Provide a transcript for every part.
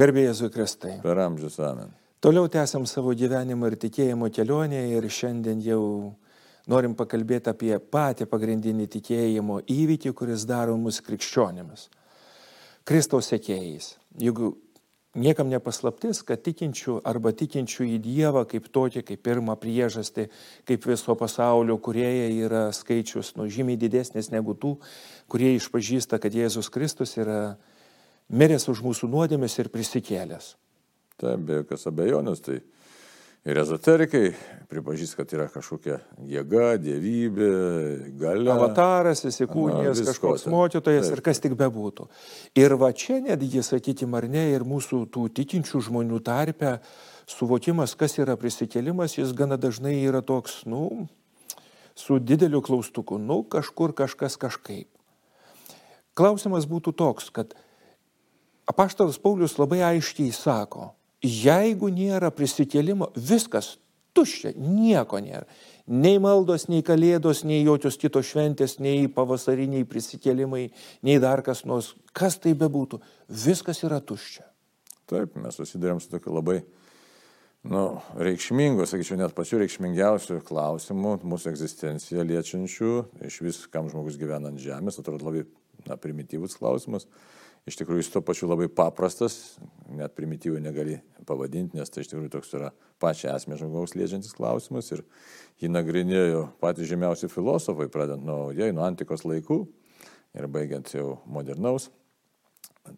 Garbėjai Jėzui Kristai. Per amžius amen. Toliau tęsiam savo gyvenimo ir tikėjimo kelionę ir šiandien jau norim pakalbėti apie patį pagrindinį tikėjimo įvykį, kuris daro mus krikščionimis. Kristaus sekėjais. Jeigu niekam nepaslaptis, kad tikinčių arba tikinčių į Dievą kaip tokį, kaip pirmą priežastį, kaip viso pasaulio kurieja yra skaičius nu žymiai didesnis negu tų, kurie išpažįsta, kad Jėzus Kristus yra miręs už mūsų nuodėmės ir prisikėlęs. Taip, be jokios abejonės, tai ir ezoterikai pripažįst, kad yra kažkokia jėga, dievybė, galia. Avataras, įsikūnijęs, kažkoks mokytojas ir kas tik bebūtų. Ir va čia netgi, sakykime, ar ne, ir mūsų tų tikinčių žmonių tarpe suvokimas, kas yra prisikėlimas, jis gana dažnai yra toks, nu, su dideliu klaustuku, nu, kažkur kažkas kažkaip. Klausimas būtų toks, kad apaštalas Paulius labai aiškiai sako, jeigu nėra prisikėlimo, viskas tuščia, nieko nėra. Nei maldos, nei kalėdos, nei jokios kitos šventės, nei pavasariniai prisikėlimai, nei dar kas nors, kas tai bebūtų, viskas yra tuščia. Taip, mes susidurėm su tokiu labai nu, reikšmingu, sakyčiau, net pačiu reikšmingiausiu klausimu mūsų egzistenciją liečiančių, iš vis, kam žmogus gyvena ant žemės, atrodo labai na, primityvus klausimas. Iš tikrųjų, jis to pačiu labai paprastas, net primityvų negali pavadinti, nes tai iš tikrųjų toks yra pačią esmę žmogaus liečiantis klausimas ir jį nagrinėjo patys žymiausi filosofai, pradedant nuo jai, nuo antikos laikų ir baigiant jau modernaus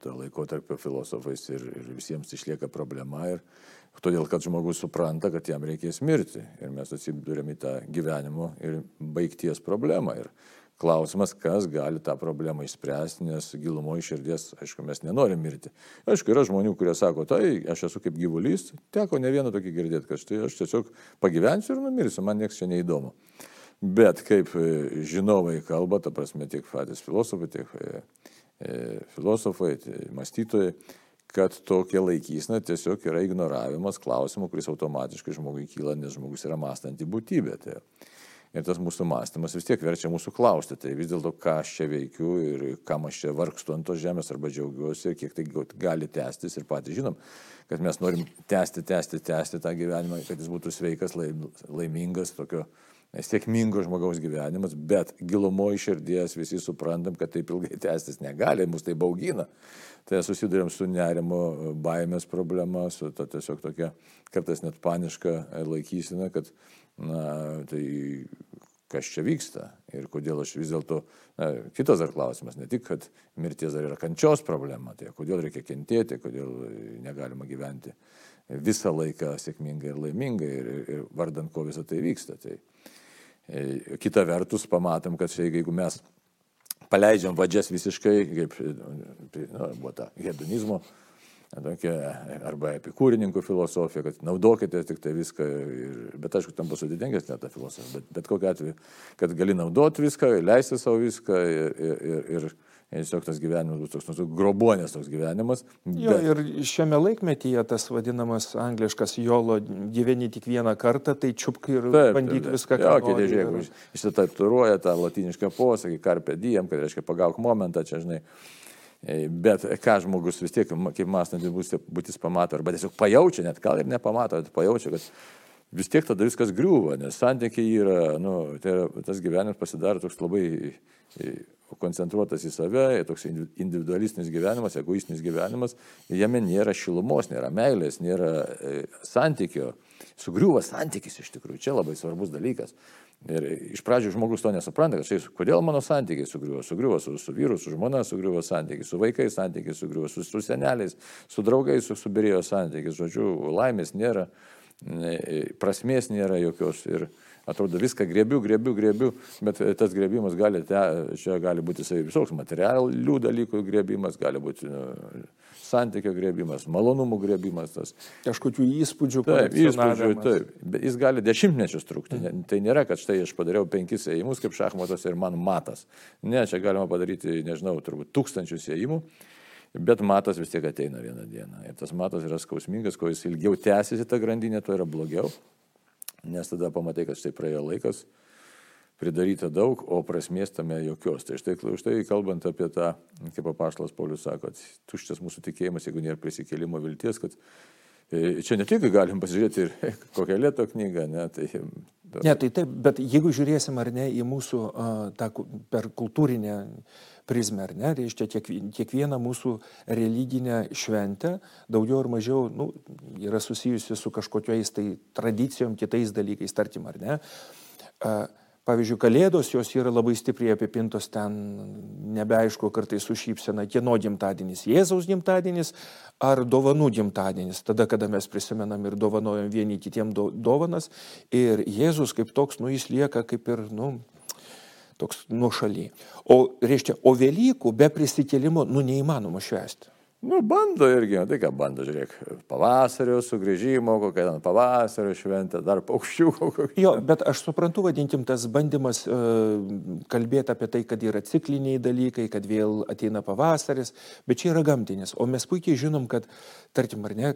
to laiko tarp filosofais ir, ir visiems išlieka problema ir todėl, kad žmogus supranta, kad jam reikės mirti ir mes atsidūrėm į tą gyvenimo ir baigties problemą. Ir Klausimas, kas gali tą problemą išspręsti, nes gilumoje širdies, aišku, mes nenorim mirti. Aišku, yra žmonių, kurie sako, tai aš esu kaip gyvulys, teko ne vieną tokį girdėti, kad štai aš tiesiog pagyvensiu ir numirsiu, man niekas čia neįdomu. Bet kaip e, žinovai kalba, ta prasme tiek patys filosofai, tiek e, e, filosofai, tiek mąstytojai, kad tokia laikysena tiesiog yra ignoravimas klausimų, kuris automatiškai žmogui kyla, nes žmogus yra mąstanti būtybė. Tai Ir tas mūsų mąstymas vis tiek verčia mūsų klausti, tai vis dėlto ką aš čia veikiu ir kam aš čia vargstu ant tos žemės arba džiaugiuosi ir kiek tai gali tęstis ir patys žinom, kad mes norim tęsti, tęsti, tęsti tą gyvenimą, kad jis būtų sveikas, laimingas, tokio sėkmingo žmogaus gyvenimas, bet gilumoje širdies visi suprantam, kad taip ilgai tęstis negali, mus tai baugina. Tai susidurėm su nerimo, baimės problema, su ta tiesiog tokia kartais net paniška laikysena, kad na, tai kas čia vyksta ir kodėl aš vis dėlto, kitas dar klausimas, ne tik, kad mirties dar yra kančios problema, tai kodėl reikia kentėti, kodėl negalima gyventi visą laiką sėkmingai ir laimingai ir, ir vardant, ko visą tai vyksta. Tai, e, kita vertus, pamatom, kad čia, jeigu mes paleidžiam vadžias visiškai, kaip nu, buvo ta hedonizmo tokia, arba epikūrininkų filosofija, kad naudokite tik tai viską, ir, bet aišku, tam bus sudėtingesnė ta filosofija, bet, bet kokiu atveju, kad gali naudoti viską, leisti savo viską ir, ir, ir, ir tiesiog tas gyvenimas bus toks, nu, grobuonės toks gyvenimas. Bet... Jo, ir šiame laikmetyje tas vadinamas angliškas jolo gyveni tik vieną kartą, tai čiupk ir taip, bandyk taip, viską. Jo, kiti, žiūrėk, išsitatuiruoja tą latinišką posakį, karpė diem, kad reiškia pagauk momentą, čia žinai. E, bet ką žmogus vis tiek, kaip mąstantis būtis pamato, arba tiesiog pajaučia, net gal ir nepamato, bet pajaučia, kad vis tiek tada viskas griūva, nes santykiai yra, nu, tai yra, tas gyvenimas pasidaro toks labai e, koncentruotas į save, toks individualistinis gyvenimas, egoistinis gyvenimas, jame nėra šilumos, nėra meilės, nėra e, santykio, sugriūva santykis iš tikrųjų, čia labai svarbus dalykas. Ir iš pradžių žmogus to nesupranta, kad štai, kodėl mano santykiai sugriuvo. Sugriuvo su, su vyru, su žmona, sugriuvo santykiai, su vaikais santykiai sugriuvo, su, su seneliais, su draugais su, subirėjo santykiai. Žodžiu, laimės nėra, prasmės nėra jokios. Ir atrodo viską grėbiu, grėbiu, grėbiu, bet tas grėbimas gali, te, čia gali būti visoks materialių dalykų grėbimas, gali būti nu, santykio grėbimas, malonumų grėbimas. Tas. Kažkokių įspūdžių. Taip, įspūdžių, taip. Bet jis gali dešimtmečius trukti. Mm. Tai nėra, kad štai aš padariau penkis ėjimus kaip šachmatuose ir man matas. Ne, čia galima padaryti, nežinau, turbūt tūkstančius ėjimų. Bet matas vis tiek ateina vieną dieną. Ir tas matas yra skausmingas, kuo jis ilgiau tęsiasi tą grandinę, tuo yra blogiau. Nes tada pamatai, kad štai praėjo laikas, pridaryta daug, o prasmės tame jokios. Tai štai, štai kalbant apie tą, kaip apaštalas Paulius sako, tuščias mūsų tikėjimas, jeigu nėra prisikėlimo vilties, kad e, čia ne tik galim pasižiūrėti ir kokią lėto knygą, ne, tai... Ne, tai taip, bet jeigu žiūrėsim ar ne į mūsų tą per kultūrinę prizmę, ar ne, reiškia kiek, kiekvieną mūsų religinę šventę daugiau ar mažiau nu, yra susijusi su kažkokiais tai tradicijom, kitais dalykais, tarkim, ar ne. Uh, Pavyzdžiui, kalėdos jos yra labai stipriai apipintos ten, nebeaišku, kartais su šypsena, kieno gimtadienis, Jėzaus gimtadienis ar dovanų gimtadienis, tada, kada mes prisimenam ir dovanojam vieni kitiem do, dovanas ir Jėzus kaip toks, nu, jis lieka kaip ir, nu, toks nušaly. O, reiškia, o Velykų be prisikėlimo, nu, neįmanoma švęsti. Nu, bando irgi, tai ką bando, žiūrėk, pavasario sugrįžimo, kokia ten pavasario šventė, dar paukščių kokių. Jo, bet aš suprantu, vadinkim, tas bandymas uh, kalbėti apie tai, kad yra cikliniai dalykai, kad vėl ateina pavasaris, bet čia yra gamtinis. O mes puikiai žinom, kad, tarkim, ar ne,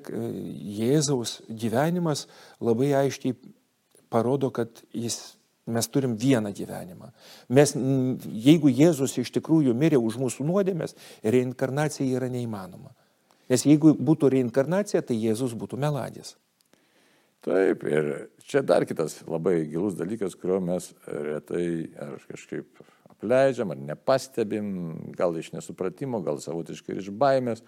Jėzaus gyvenimas labai aiškiai parodo, kad jis Mes turim vieną gyvenimą. Mes, jeigu Jėzus iš tikrųjų mirė už mūsų nuodėmės, reinkarnacija yra neįmanoma. Nes jeigu būtų reinkarnacija, tai Jėzus būtų melagis. Taip, ir čia dar kitas labai gilus dalykas, kurio mes retai ar kažkaip apleidžiam, ar nepastebim, gal iš nesupratimo, gal savotiškai ir iš baimės.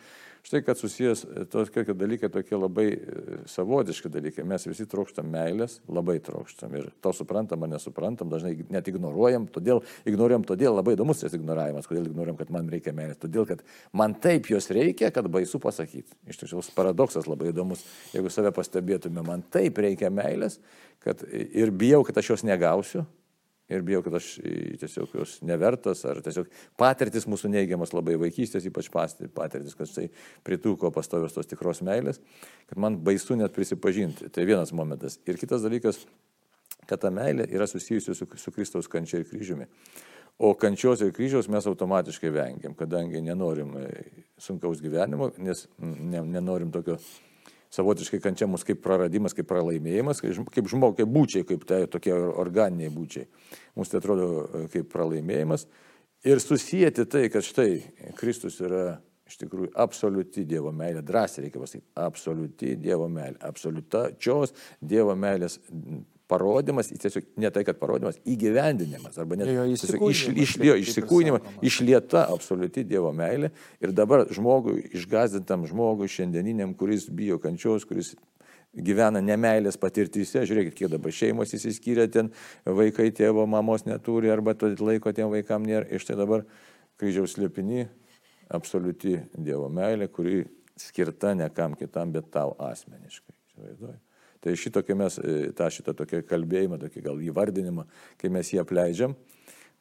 Štai, kad susijęs e, tokie dalykai, tokie labai e, savotiški dalykai. Mes visi trokštam meilės, labai trokštam. Ir to suprantam ar nesuprantam, dažnai net ignoruojam. Todėl ignoruojam, todėl labai įdomus tas ignoravimas. Kodėl ignoruojam, kad man reikia meilės? Todėl, kad man taip jos reikia, kad baisu pasakyti. Iš tiesų, paradoksas labai įdomus. Jeigu save pastebėtume, man taip reikia meilės, kad ir bijau, kad aš jos negausiu, ir bijau, kad aš tiesiog jos nevertas, ar tiesiog patirtis mūsų neigiamas labai vaikystės, ypač patirtis, kad tai pritūko pastovios tos tikros meilės, kad man baisu net prisipažinti. Tai vienas momentas. Ir kitas dalykas, kad ta meilė yra susijusi su, su Kristaus kančia ir kryžiumi. O kančios ir kryžiaus mes automatiškai vengiam, kadangi nenorim sunkaus gyvenimo, nes nenorim tokio savotiškai kančia mus kaip praradimas, kaip pralaimėjimas, kaip žmogiai, kaip būčiai, kaip tai tokie organiniai būčiai. Mums tai atrodo e, kaip pralaimėjimas. Ir susijęti tai, kad štai Kristus yra iš tikrųjų absoliuti Dievo meilė, drąsiai reikia pasakyti, absoliuti Dievo meilė, absoliutačios Dievo meilės parodimas, tiesiog ne tai, kad parodimas, įgyvendinimas, arba net jo, iš, iš, jo, išsikūnimas, išlieta absoliuti Dievo meilė ir dabar žmogui, išgazdintam žmogui šiandieniniam, kuris bijo kančios, kuris gyvena nemailės patirtyse, žiūrėkit, kiek dabar šeimos įsiskyrė, ten vaikai tėvo mamos neturi, arba to laiko tiem vaikam nėra, iš tai dabar kryžiaus liepini, absoliuti Dievo meilė, kuri skirta ne kam kitam, bet tau asmeniškai. Įsivaizduoju. Tai šitokį mes, e, tą šitą tokį kalbėjimą, tokį gal įvardinimą, kai mes jį apleidžiam,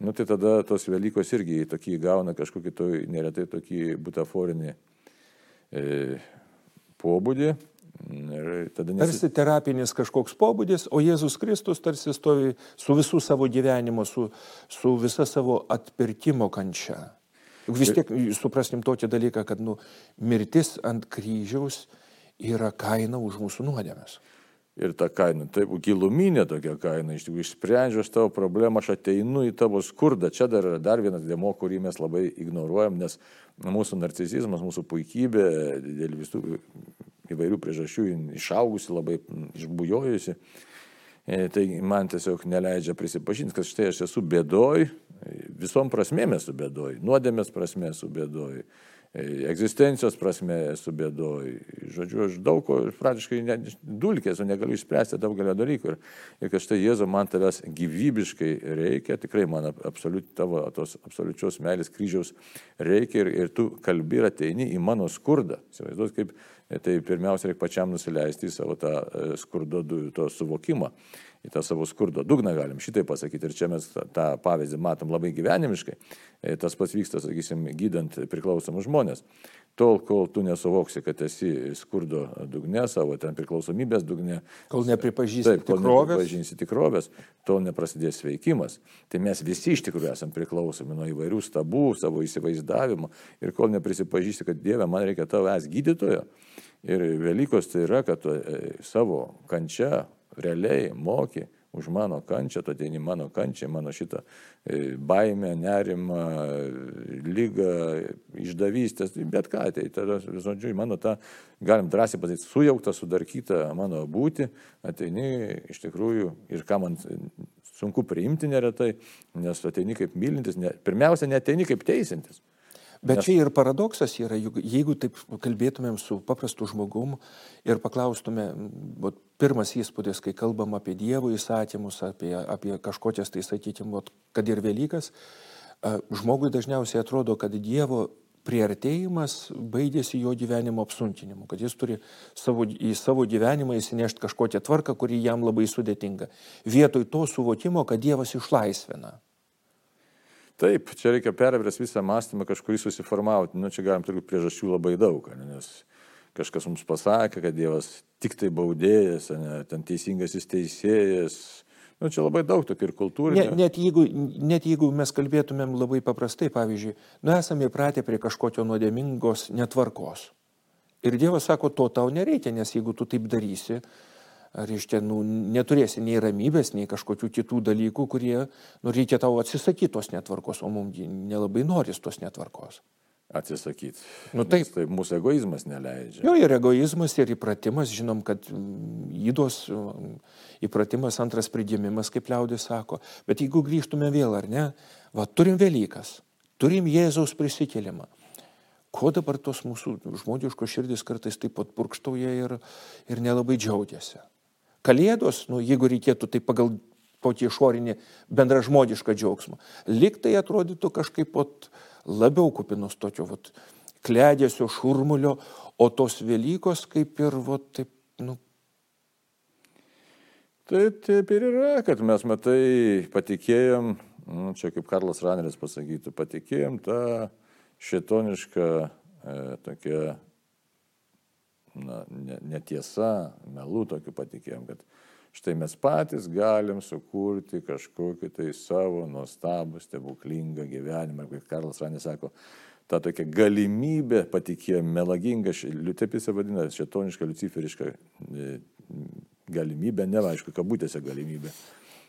nu tai tada tos Velykos irgi tokį įgauna kažkokį to neretai tokį butaforinį e, pobūdį. Tada nes... Tarsi terapinis kažkoks pobūdis, o Jėzus Kristus tarsi stovi su visų savo gyvenimu, su, su visa savo atpirkimo kančia. Juk vis tiek supraskim tokį dalyką, kad nu, mirtis ant kryžiaus yra kaina už mūsų nuodėmės ir ta kaina, taip, giluminė tokia kaina, iš tikrųjų išsprendžiu aš tavo problemą, aš ateinu į tavo skurdą. Čia dar yra dar vienas demo, kurį mes labai ignoruojam, nes mūsų narcisizmas, mūsų puikybė dėl visų įvairių priežasčių išaugusi, labai išbujojusi. E, tai man tiesiog neleidžia prisipažinti, kad štai aš esu bėdoj, visom prasmėm esu bėdoj, nuodėmės prasme esu bėdoj egzistencijos prasme esu bėdoj. Žodžiu, aš daug ko praktiškai dulkės, o negaliu išspręsti daugelio dalykų. Ir, ir kad štai Jėzu man tavęs gyvybiškai reikia, tikrai man absoliut, tavo tos absoliučios meilės kryžiaus reikia ir, ir tu kalbi ir ateini į mano skurdą. Įsivaizduot, kaip tai pirmiausia reikia pačiam nusileisti į savo tą e, skurdo to suvokimą į tą savo skurdo dugną, galim šitai pasakyti. Ir čia mes tą, pavyzdį matom labai gyvenimiškai. E, tas pats vyksta, sakysim, gydant priklausomus žmonės. Tol, kol tu nesuvoksi, kad esi skurdo dugne, savo ten priklausomybės dugne. Kol nepripažįsti taip, kol tikrovės. nepripažįsti tikrovės, tol neprasidės sveikimas. Tai mes visi iš tikrųjų esame priklausomi nuo įvairių stabų, savo įsivaizdavimo. Ir kol neprisipažįsti, kad Dieve, man reikia tavęs gydytojo. Ir Velykos tai yra, kad tu e, savo kančia realiai moki už mano kančią, tu ateini mano kančią, mano šitą e, baimę, nerimą, lygą, išdavystės, bet ką, tai tada, žodžiu, mano tą, galim drąsiai pasakyti, sujaukta, sudarkyta mano būti, ateini iš tikrųjų ir ką man sunku priimti neretai, nes ateini kaip mylintis, ne, pirmiausia, neteini kaip teisintis. Bet Nes... čia ir paradoksas yra, jeigu taip kalbėtumėm su paprastu žmogum ir paklaustume, pirmas įspūdis, kai kalbam apie Dievo įsatymus, apie, apie kažkokias tai, sakykime, kad ir Velykas, žmogui dažniausiai atrodo, kad Dievo priartėjimas baigėsi jo gyvenimo apsunkinimu, kad jis turi savo, į savo gyvenimą įsinešti kažkokią tvarką, kuri jam labai sudėtinga. Vietoj to suvokimo, kad Dievas išlaisvina. Taip, čia reikia pervers visą mąstymą, kažkurį susiformauti. Nu, čia galim turbūt priežasčių labai daug, ne, nes kažkas mums pasakė, kad Dievas tik tai baudėjas, ne, ten teisingasis teisėjas. Nu, čia labai daug tokių ir kultūrinių. Net, net, jeigu, net jeigu mes kalbėtumėm labai paprastai, pavyzdžiui, nu esame įpratę prie kažkokio nuodėmingos netvarkos. Ir Dievas sako, to tau nereikia, nes jeigu tu taip darysi, reiškia, nu, neturėsi nei ramybės, nei kažkokių kitų dalykų, kurie, nu, reikia tau atsisakyti tos netvarkos, o mums nelabai noris tos netvarkos. Atsisakyti. Nu, taip. Tai mūsų egoizmas neleidžia. Jo, ir egoizmas, ir įpratimas, žinom, kad įdos mm, įpratimas, antras pridėmimas, kaip liaudis sako. Bet jeigu grįžtume vėl, ar ne, va, turim Velykas, turim Jėzaus prisikėlimą. Ko dabar tos mūsų žmogiškos širdis kartais taip pat purkštauja ir, ir nelabai džiaugiasi. Kalėdos, nu, jeigu reikėtų tai pagal tokį išorinį bendražmogišką džiaugsmą, liktai atrodytų kažkaip ot, labiau kupinus tokio vat, kledėsio, šurmulio, o tos Velykos kaip ir vat, taip, nu. Tai taip ir yra, kad mes matai patikėjom, nu, čia kaip Karlas Raneris pasakytų, patikėjom tą šitonišką e, tokią na, netiesa, melų tokiu patikėjom, kad štai mes patys galim sukurti kažkokį tai savo nuostabų, stebuklingą gyvenimą. Kaip Karlas Ranė sako, ta tokia galimybė patikėjom, melagingą, liutepise vadina, šetonišką, luciferišką e, galimybę, ne aišku, kabutėse galimybę.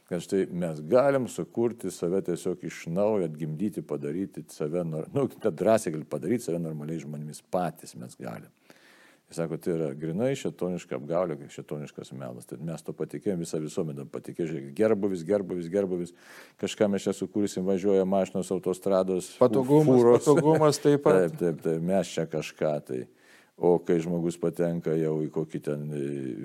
Kad štai mes galim sukurti save tiesiog iš naujo, atgimdyti, padaryti save, nu, drąsiai gali padaryti save normaliai žmonėmis patys mes galim. Jis sako, tai yra grinai šetoniška apgaulė, šetoniškas melas. Tai mes to patikėjom, visą visuomenę patikėjom, žiūrėk, gerbuvis, gerbuvis, gerbuvis, kažką mes čia sukūrėsim, važiuoja mašinos, autostrados, patogumas, fūros. patogumas taip pat. Taip, taip, taip, mes čia kažką tai. O kai žmogus patenka jau į kokį ten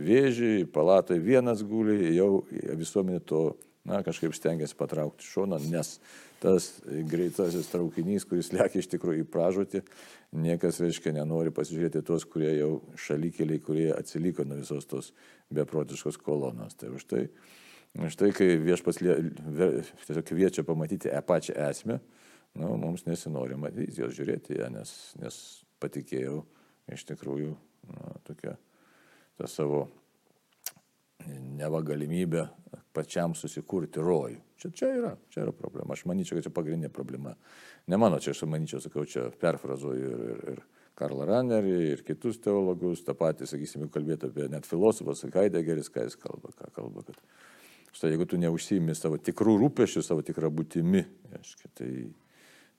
vėžį, palatai vienas guli, jau visuomenė to, na, kažkaip stengiasi patraukti šoną, nes tas greitasis traukinys, kuris lėkia iš tikrųjų į pražūtį, niekas, reiškia, nenori pasižiūrėti tuos, kurie jau šalikeliai, kurie atsiliko nuo visos tos beprotiškos kolonos. Tai už tai, už tai kai viešpas tiesiog kviečia pamatyti e pačią esmę, nu, mums nesinori matyti jos žiūrėti ją, nes, nes patikėjau iš tikrųjų na, tokia tą savo neva galimybę pačiam susikurti rojų. Čia, čia yra, čia yra problema. Aš manyčiau, kad čia pagrindinė problema. Ne mano, čia aš manyčiau, sakau, čia perfrazuoju ir, ir, ir Karlą Ranerį, ir kitus teologus, tą patį, sakysime, kalbėti apie net filosofas, Heidegeris, ką jis kalba, ką kalba, kad štai jeigu tu neužsiimi savo tikrų rūpešių, savo tikrą būtimi, aiškiai, tai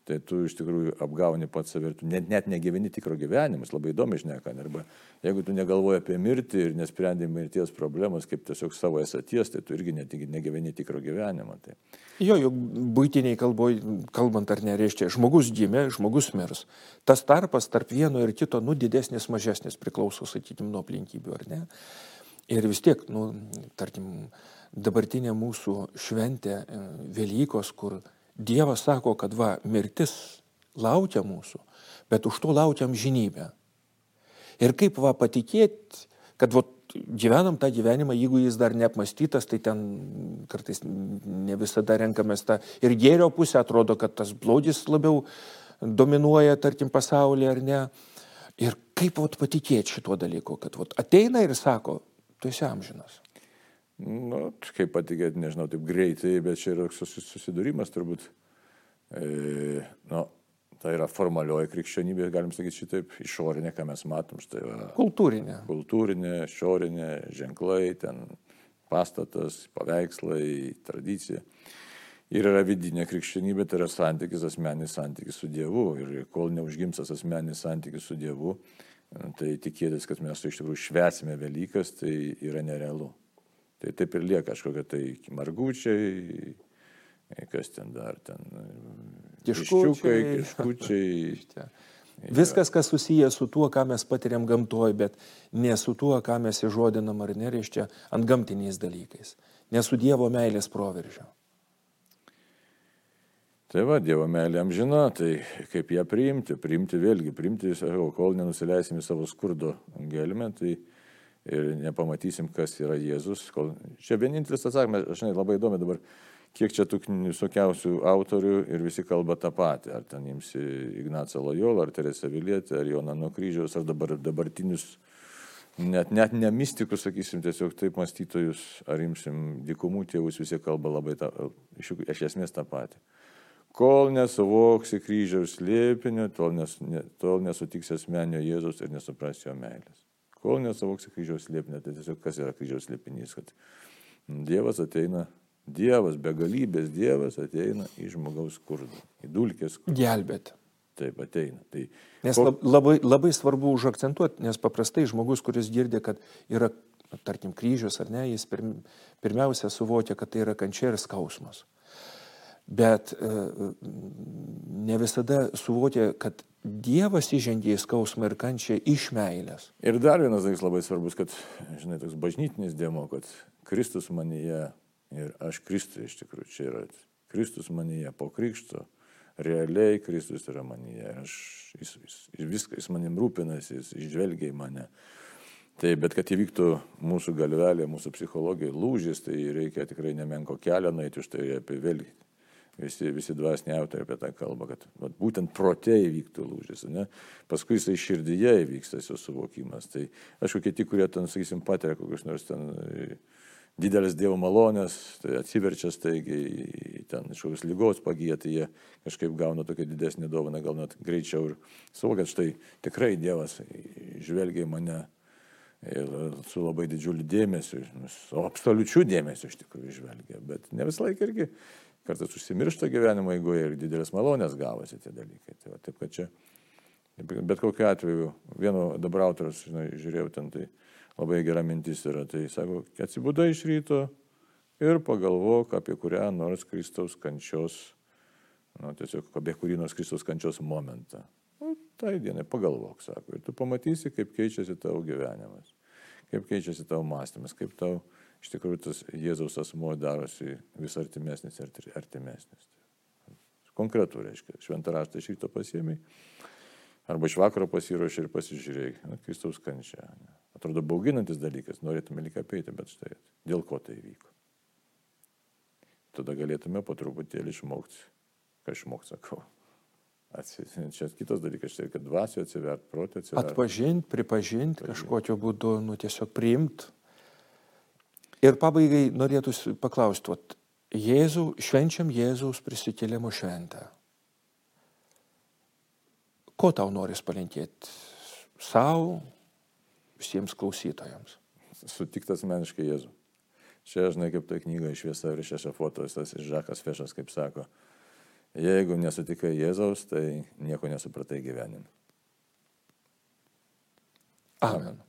tai tu iš tikrųjų apgauni pats save ir tu net, net negyveni tikro gyvenimus, labai įdomi šneka. Arba jeigu tu negalvoji apie mirtį ir nesprendi mirties problemos kaip tiesiog savo esaties, tai tu irgi net, negyveni tikro gyvenimo. Tai. Jo, juk būtiniai kalboj, kalbant ar nereiškia, žmogus gimė, žmogus mirs. Tas tarpas tarp vieno ir kito, nu, didesnis, mažesnis priklauso, sakykime, nuo aplinkybių, ar ne? Ir vis tiek, nu, tarkim, dabartinė mūsų šventė e, Velykos, kur Dievas sako, kad va, mirtis laukia mūsų, bet už to laukiam žinybę. Ir kaip va patikėti, kad va, gyvenam tą gyvenimą, jeigu jis dar neapmastytas, tai ten kartais ne visada renkamės tą ir gėrio pusę, atrodo, kad tas blogis labiau dominuoja, tarkim, pasaulyje ar ne. Ir kaip vat, patikėti šituo dalyku, kad vat, ateina ir sako, tu esi amžinas. Nu, kaip patikėti, nežinau, taip greitai, bet čia yra susidūrimas turbūt. E, nu, tai yra formalioji krikščionybė, galim sakyti šitaip, išorinė, ką mes matom. Štai, va, kultūrinė. Kultūrinė, išorinė, ženklai, ten pastatas, paveikslai, tradicija. Ir yra vidinė krikščionybė, tai yra santykis, asmenis santykis su Dievu. Ir kol neužgimstas asmenis santykis su Dievu, tai tikėtis, kad mes iš tikrųjų švesime Velykas, tai yra nerealu. Tai taip ir lieka kažkokie tai margučiai, kas ten dar ten. Kiškučiai. Kiškučiai. Viskas, kas susijęs su tuo, ką mes patiriam gamtoje, bet ne su tuo, ką mes įžodinam ar nereiškia ant gamtiniais dalykais. Ne su Dievo meilės proveržio. Tai va, Dievo meilė amžina, tai kaip ją priimti, priimti vėlgi, priimti, sakau, kol nenusileisim į savo skurdo gelmę, tai ir nepamatysim, kas yra Jėzus. Kol... Čia vienintelis atsakymas, aš žinai, labai įdomu dabar, kiek čia tų visokiausių autorių ir visi kalba tą patį. Ar ten imsi Ignacą Lojolą, ar Teresę Vilietę, ar Joną nuo kryžiaus, ar dabar dabartinius, net, net ne mystikus, sakysim, tiesiog taip mąstytojus, ar imsim dikumų tėvus, visi kalba labai tą, iš, esmės tą patį. Kol nesuvoksi kryžiaus liepinio, tol, nes, ne, tol nesutiksi asmenio Jėzus ir nesuprasi jo meilės. Kol nesuvoksi kryžiaus liepinio, tai tiesiog kas yra kryžiaus liepinys, kad Dievas ateina, Dievas, begalybės Dievas ateina į žmogaus skurdą, į dulkės skurdą. Gelbėti. Taip ateina. Tai, nes kol... labai, labai svarbu užakcentuoti, nes paprastai žmogus, kuris girdė, kad yra, tarkim, kryžius ar ne, jis pirmiausia suvokia, kad tai yra kančia ir skausmas bet e, ne visada suvokia, kad Dievas įžengė į skausmą ir kančią iš meilės. Ir dar vienas dalykas labai svarbus, kad, žinai, toks bažnytinis dėmo, kad Kristus manyje ir aš Kristui iš tikrųjų čia yra. Kristus manyje po krikšto, realiai Kristus yra manyje. Aš, jis, jis, jis viską, jis manim rūpinasi, jis išvelgia į mane. Tai bet kad įvyktų mūsų galvelė, mūsų psichologija lūžis, tai reikia tikrai nemenko kelio nueiti už tai apie vėlgi visi, visi dvasiniai autoriai apie tą kalbą, kad vat, būtent protė įvyktų lūžis, ne? paskui jisai širdyje įvyksta jo suvokimas. Tai aišku, kiti, kurie ten, sakysim, patiria kokius nors ten e, didelis Dievo malonės, tai atsiverčia staigiai, ten iš kokios lygos pagyja, tai jie kažkaip gauna tokią didesnį dovaną, gal net greičiau ir suvokia, štai tikrai Dievas žvelgia į mane ir su labai didžiuliu dėmesiu, su absoliučiu dėmesiu iš tikrųjų žvelgia, bet ne visą laiką irgi kartais užsimiršta gyvenimo eigoje ir didelės malonės gavosi tie dalykai. Tai va, taip kad čia, bet kokiu atveju, vieno dabar autorius, žinai, žiūrėjau ten, tai labai gera mintis yra, tai sako, atsibūda iš ryto ir pagalvok apie kurią nors Kristaus kančios, nu, tiesiog apie kurį nors Kristaus kančios momentą. Nu, tai dienai pagalvok, sako, ir tu pamatysi, kaip keičiasi tavo gyvenimas, kaip keičiasi tavo mąstymas, kaip tavo iš tikrųjų tas Jėzaus asmuo darosi vis artimesnis ir artimesnis. Konkretų reiškia, šventą raštą iš ryto pasiemiai, arba iš vakaro pasiruošė ir pasižiūrėjai, na, Kristaus kančia. Atrodo bauginantis dalykas, norėtume lyg apeiti, bet štai dėl ko tai vyko. Tada galėtume po truputėlį išmokti, ką išmokti, sakau. Čia kitas dalykas, tai kad dvasio atsivert, protė atsivert. Atpažinti, pripažinti, kažkokiu būdu, nu tiesiog priimti Ir pabaigai norėtųsi paklausti, vat, Jėzų, švenčiam Jėzaus prisikėlimo šventę. Ko tau noris palinkėti savo, visiems klausytojams? Sutiktas meniškai Jėzų. Čia, žinai, kaip tai knyga išviesa ir šešafotos, tas Žakas Fešas, kaip sako, jeigu nesutikai Jėzaus, tai nieko nesupratai gyvenime. Amen.